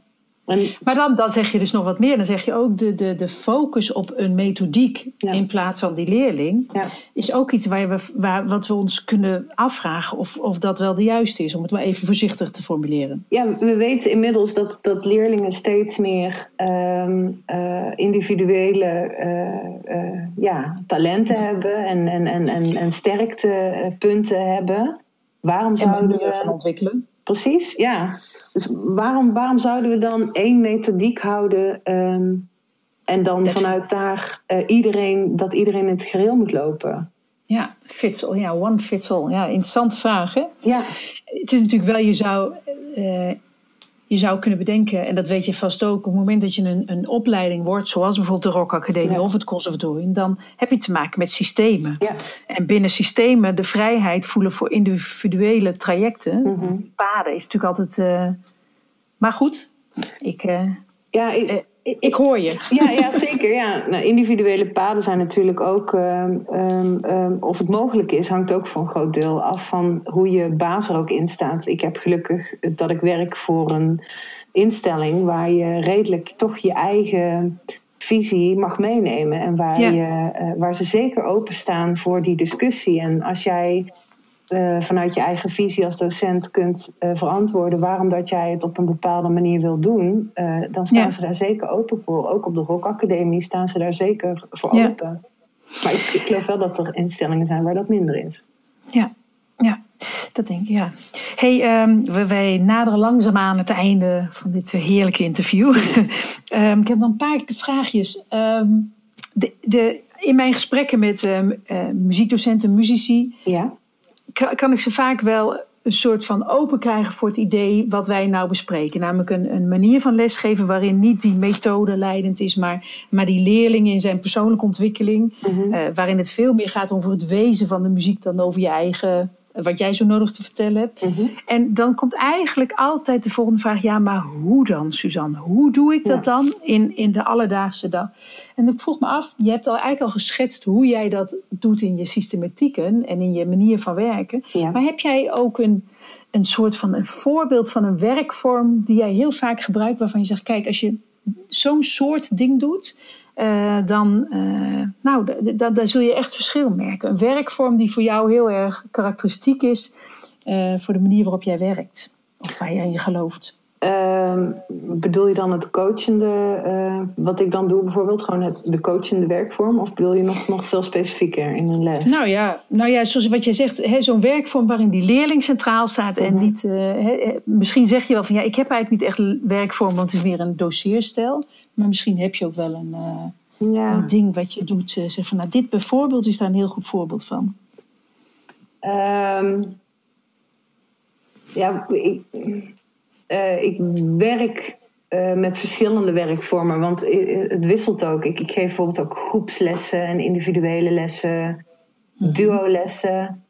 En, maar dan, dan zeg je dus nog wat meer. Dan zeg je ook de, de, de focus op een methodiek ja. in plaats van die leerling. Ja. Is ook iets waar we, waar, wat we ons kunnen afvragen of, of dat wel de juiste is. Om het maar even voorzichtig te formuleren. Ja, we weten inmiddels dat, dat leerlingen steeds meer um, uh, individuele uh, uh, ja, talenten hebben. En, en, en, en, en sterktepunten hebben. Waarom zouden we... van ontwikkelen. Precies, ja. Dus waarom, waarom zouden we dan één methodiek houden um, en dan dat vanuit daar uh, iedereen, dat iedereen in het gereel moet lopen? Ja, fits all, ja, one fits all. Ja, interessante vraag, hè? Ja. Het is natuurlijk wel, je zou, uh, je zou kunnen bedenken, en dat weet je vast ook, op het moment dat je een, een opleiding wordt, zoals bijvoorbeeld de Rock Academie ja. of het Conservatorium, dan heb je te maken met systemen. Ja. En binnen systemen de vrijheid voelen voor individuele trajecten, mm -hmm. paden, is natuurlijk altijd. Uh, maar goed, ik. Uh, ja, ik, ik, hoor je. Ja, ja zeker. Ja. Nou, individuele paden zijn natuurlijk ook, um, um, of het mogelijk is, hangt ook voor een groot deel af van hoe je baas er ook in staat. Ik heb gelukkig dat ik werk voor een instelling waar je redelijk toch je eigen visie mag meenemen en waar, ja. je, uh, waar ze zeker openstaan voor die discussie. En als jij uh, vanuit je eigen visie als docent kunt uh, verantwoorden waarom dat jij het op een bepaalde manier wil doen, uh, dan staan ja. ze daar zeker open voor. Ook op de Rock Academie staan ze daar zeker voor ja. open. Maar ik, ik, geloof wel dat er instellingen zijn waar dat minder is. Ja, ja. Dat denk ik, ja. hey, um, wij naderen langzaam aan het einde van dit heerlijke interview. um, ik heb nog een paar vraagjes. Um, de, de, in mijn gesprekken met muziekdocenten, muzici, ja kan ik ze vaak wel een soort van open krijgen voor het idee wat wij nou bespreken. Namelijk een, een manier van lesgeven waarin niet die methode leidend is, maar, maar die leerling in zijn persoonlijke ontwikkeling. Mm -hmm. uh, waarin het veel meer gaat over het wezen van de muziek dan over je eigen. Wat jij zo nodig te vertellen hebt. Mm -hmm. En dan komt eigenlijk altijd de volgende vraag: ja, maar hoe dan, Suzanne? Hoe doe ik dat ja. dan in, in de alledaagse dag? En ik vroeg me af: je hebt al eigenlijk al geschetst hoe jij dat doet in je systematieken en in je manier van werken. Ja. Maar heb jij ook een, een soort van een voorbeeld van een werkvorm die jij heel vaak gebruikt, waarvan je zegt: kijk, als je zo'n soort ding doet, uh, dan uh, nou, daar zul je echt verschil merken. Een werkvorm die voor jou heel erg karakteristiek is uh, voor de manier waarop jij werkt. Of waar jij in gelooft. Um, bedoel je dan het coachende, uh, wat ik dan doe bijvoorbeeld, gewoon het, de coachende werkvorm? Of bedoel je nog, nog veel specifieker in een les? Nou ja, nou ja zoals wat jij zegt, zo'n werkvorm waarin die leerling centraal staat. En -huh. niet, uh, he, misschien zeg je wel van ja, ik heb eigenlijk niet echt werkvorm, want het is meer een doseerstijl. Maar misschien heb je ook wel een, ja. een ding wat je doet. Zeg van, nou, dit bijvoorbeeld is daar een heel goed voorbeeld van. Um, ja, ik, uh, ik werk uh, met verschillende werkvormen, want het wisselt ook. Ik, ik, geef bijvoorbeeld ook groepslessen en individuele lessen, mm duolessen.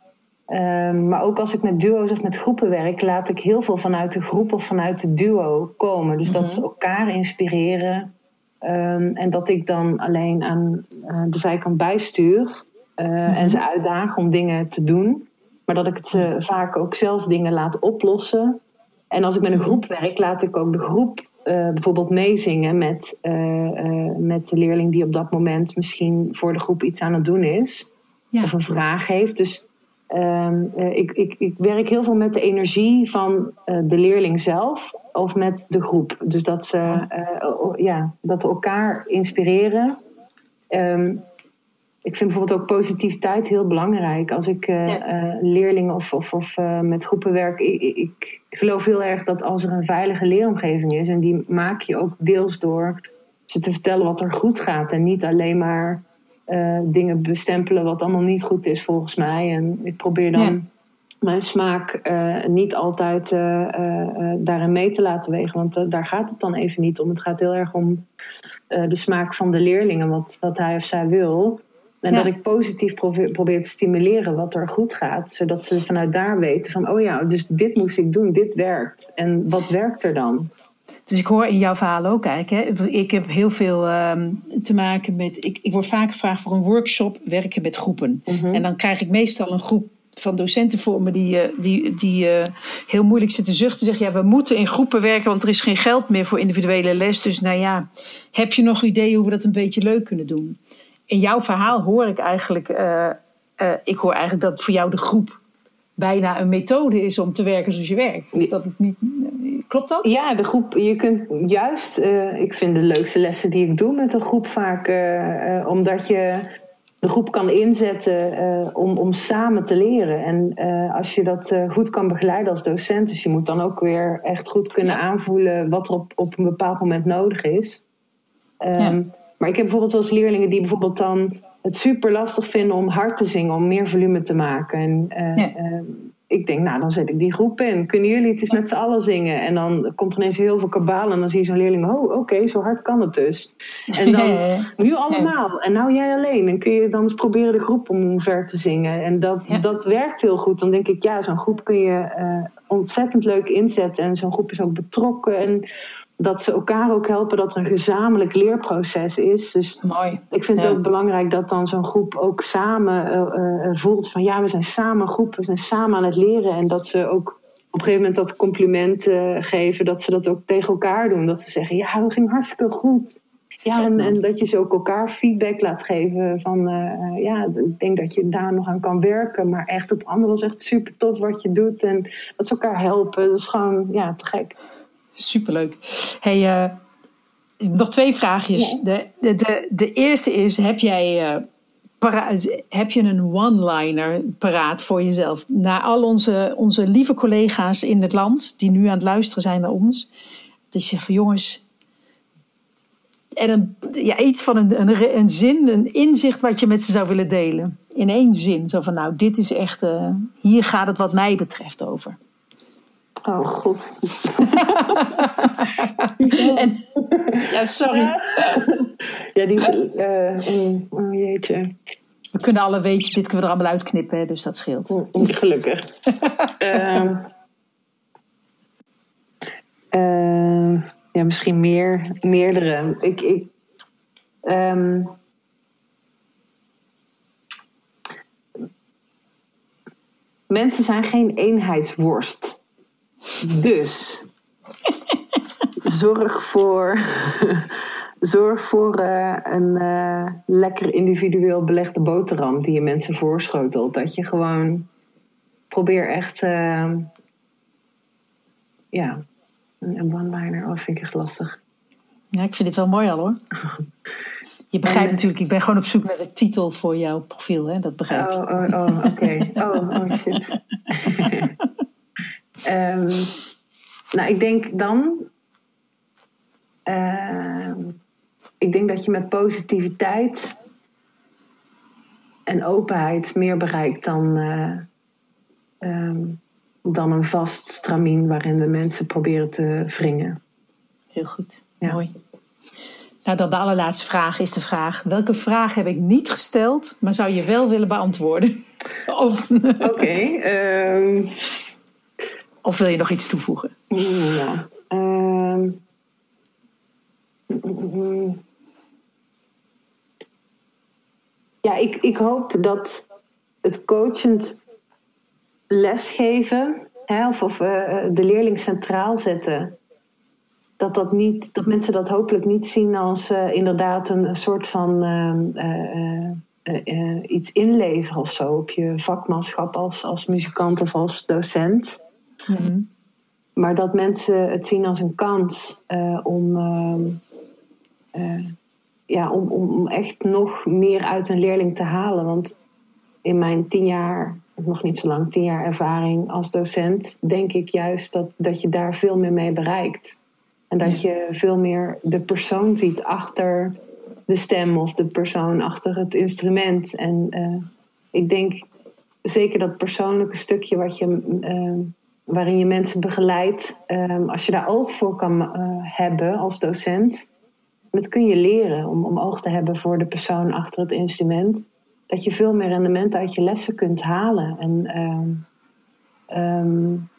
Um, maar ook als ik met duo's of met groepen werk, laat ik heel veel vanuit de groep of vanuit de duo komen. Dus dat mhm. ze elkaar inspireren. Um, en dat ik dan alleen aan uh, de zijkant bijstuur uh, en mhm. ze uitdaag om dingen te doen. Maar dat ik het ze vaak ook zelf dingen laat oplossen. En als ik met een groep werk, laat ik ook de groep uh, bijvoorbeeld meezingen met, met de leerling die op dat moment misschien voor de groep iets aan het doen is. Ja. Of een vraag heeft. Dus Ehm, eh, ik, ik, ik, werk heel veel met de energie van uh, de leerling zelf of met de groep. Dus dat, ze, uh, ja, dat we elkaar inspireren. Um, ik vind bijvoorbeeld ook positiviteit heel belangrijk. Als ik ja. leerlingen of, of, of met groepen werk, ik, ik, geloof heel erg dat als er een veilige leeromgeving is, en die maak je ook deels door ze te vertellen wat er goed gaat en niet alleen maar dingen bestempelen wat allemaal niet goed is volgens mij. En ik probeer dan mijn smaak niet altijd daarin mee te laten wegen. Want daar gaat het dan even niet om. Het gaat heel erg om de smaak van de leerlingen, wat, wat hij of zij wil. En dat ik positief probeer, probeer, te stimuleren wat er goed gaat. Zodat ze vanuit daar weten van, oh ja, dus dit moest ik doen, dit werkt. En wat werkt er dan? Dus ik hoor in jouw verhaal ook kijken. Ik heb heel veel ehm, te maken met. Ik, ik word vaak gevraagd voor een workshop werken met groepen. Mhm. En dan krijg ik meestal een groep van docenten voor me die, uh, die, die uh, heel moeilijk zitten zuchten. Zeggen ja, we moeten in groepen werken, want er is geen geld meer voor individuele les. Dus nou ja, heb je nog ideeën hoe we dat een beetje leuk kunnen doen? In jouw verhaal hoor ik eigenlijk. Uh, ik hoor eigenlijk dat voor jou de groep bijna een methode is om te werken zoals je werkt. Dus dat het niet, klopt dat? Ja, de groep, je kunt juist, uh, ik vind de leukste lessen die ik doe met een groep vaak, omdat je de groep kan inzetten om, om samen te leren. En als je dat goed kan begeleiden als docent, dus je moet dan ook weer echt goed kunnen aanvoelen wat er op, op een bepaald moment nodig is. Um, ja. Maar ik heb bijvoorbeeld wel eens leerlingen die bijvoorbeeld dan het super lastig vinden om hard te zingen, om meer volume te maken. En uh, ja. uh, ik denk, nou, dan zet ik die groep in. Kunnen jullie het eens met z'n allen zingen? En dan komt er ineens heel veel kabaal en dan zie je zo'n leerling, oh, oké, zo hard kan het dus. En dan, nu allemaal. En nou jij alleen. En kun je dan eens proberen de groep omver te zingen. En dat, dat werkt heel goed. Dan denk ik, ja, zo'n groep kun je uh, ontzettend leuk inzetten. En zo'n groep is ook betrokken. En dat ze elkaar ook helpen, dat er een gezamenlijk leerproces is. Dus Mooi. ik vind het ook belangrijk dat dan zo'n groep ook samen uh, voelt van ja, we zijn samen een groep, we zijn samen aan het leren. En dat ze ook op een gegeven moment dat compliment uh, geven, dat ze dat ook tegen elkaar doen. Dat ze zeggen, ja, dat ging hartstikke goed. Ja, en, en, dat je ze ook elkaar feedback laat geven van, ja, ik denk dat je daar nog aan kan werken. Maar echt, het andere was echt super tof wat je doet. En dat ze elkaar helpen, dat is gewoon, ja, te gek. Superleuk. Hey, uh, nog twee vraagjes. De, de, de, de, eerste is: heb jij. Uh, paraat, heb je een one-liner paraat voor jezelf? Naar al onze, onze lieve collega's in het land die nu aan het luisteren zijn naar ons. Dat je zegt van jongens. En een, ja, iets van een, een, een zin, een inzicht wat je met ze zou willen delen. In één zin. Zo van nou, dit is echt. Uh, hier gaat het wat mij betreft over. Oh god. en, ja, sorry. Ja, die. Uh, oh jeetje. We kunnen alle weetjes, dit kunnen we er allemaal uitknippen, dus dat scheelt. Mm, gelukkig. uh, uh, ja, misschien meer, meerdere. Ik, ik, um, mensen zijn geen eenheidsworst. Dus zorg voor, zorg voor uh, een uh, lekker individueel belegde boterham die je mensen voorschotelt. Dat je gewoon probeer echt, uh, ja, een one-liner. Oh, vind ik echt lastig. Ja, ik vind dit wel mooi al hoor. Je begrijpt natuurlijk, ik ben gewoon op zoek naar de titel voor jouw profiel, hè? dat begrijp je. Oh, oh, oh oké. Oh, oh shit. Um, nou, ik denk dan. Uh, ik denk dat je met positiviteit en openheid meer bereikt dan, eh, ehm, dan een vast stramien waarin we mensen proberen te wringen. Heel goed, mooi. Nou, dan de allerlaatste vraag is de vraag: welke vraag heb ik niet gesteld, maar zou je wel willen beantwoorden? Oké. Ehm. Of wil je nog iets toevoegen? Ja. Ehm. Ja, ik, ik hoop dat het coachend lesgeven, hè, of, of uh, de leerling centraal zetten, dat, dat, niet, dat mensen dat hopelijk niet zien als uh, inderdaad een, een, soort van uh, iets inleveren of zo op je vakmanschap als, als muzikant of als docent. Mhm. Maar dat mensen het zien als een kans om, ja, om, om echt nog meer uit een leerling te halen. Want in mijn tien jaar, nog niet zo lang, tien jaar ervaring als docent, denk ik juist dat, dat je daar veel meer mee bereikt. En dat je veel meer de persoon ziet achter de stem of de persoon achter het instrument. En uh, ik denk zeker dat persoonlijke stukje wat je, uh, waarin je mensen begeleidt, uh, als je daar oog voor kan hebben als docent, dat kun je leren om, om oog te hebben voor de persoon achter het instrument. Dat je veel meer rendement uit je lessen kunt halen. En um,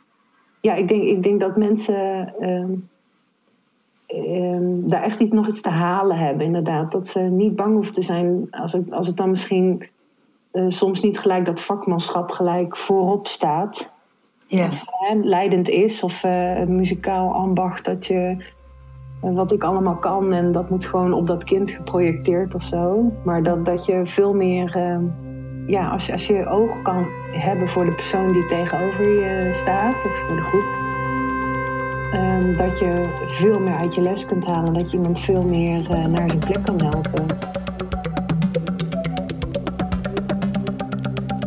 ja, ik denk, ik denk dat mensen daar echt iets, nog iets te halen hebben, inderdaad. Dat ze niet bang hoeven te zijn als het, als het dan misschien uh, soms niet gelijk dat vakmanschap gelijk voorop staat. Ja. Of leidend is, of een muzikaal ambacht dat je uh, wat ik allemaal kan en dat moet gewoon op dat kind geprojecteerd of zo. Maar dat, dat je veel meer, ehm, ja, als als je oog kan hebben voor de persoon die tegenover je staat of voor de groep Um, dat je veel meer uit je les kunt halen. Dat je iemand veel meer naar zijn plek kan helpen.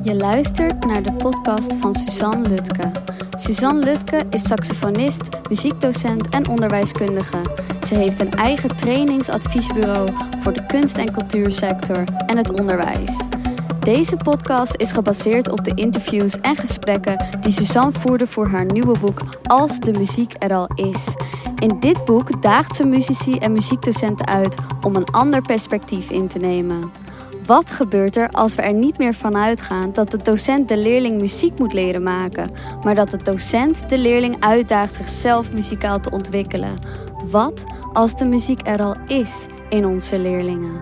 Je luistert naar de podcast van Suzanne Lutke. Suzanne Lutke is saxofonist, muziekdocent en onderwijskundige. Ze heeft een eigen trainingsadviesbureau voor de kunst- en cultuursector en het onderwijs. Deze podcast is gebaseerd op de interviews en gesprekken die Suzanne voerde voor haar nieuwe boek Als de muziek er al is. In dit boek daagt ze muzici en muziekdocenten uit om een ander perspectief in te nemen. Wat gebeurt er als we er niet meer van uitgaan dat de docent de leerling muziek moet leren maken, maar dat de docent de leerling uitdaagt zichzelf muzikaal te ontwikkelen? Wat als de muziek er al is in onze leerlingen?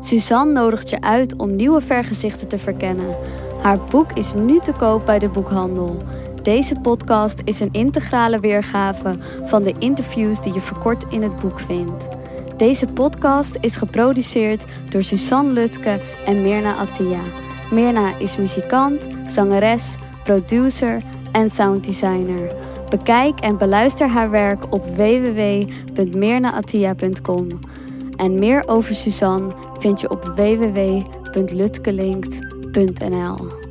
Suzanne nodigt je uit om nieuwe vergezichten te verkennen. Haar boek is nu te koop bij de boekhandel. Deze podcast is een integrale weergave van de interviews die je verkort in het boek vindt. Deze podcast is geproduceerd door Suzanne Lutke en Mirna Attia. Mirna is muzikant, zangeres, producer en sounddesigner. Bekijk en beluister haar werk op www.mirnaattia.com. En meer over Suzanne vind je op www.lutkelinkt.nl.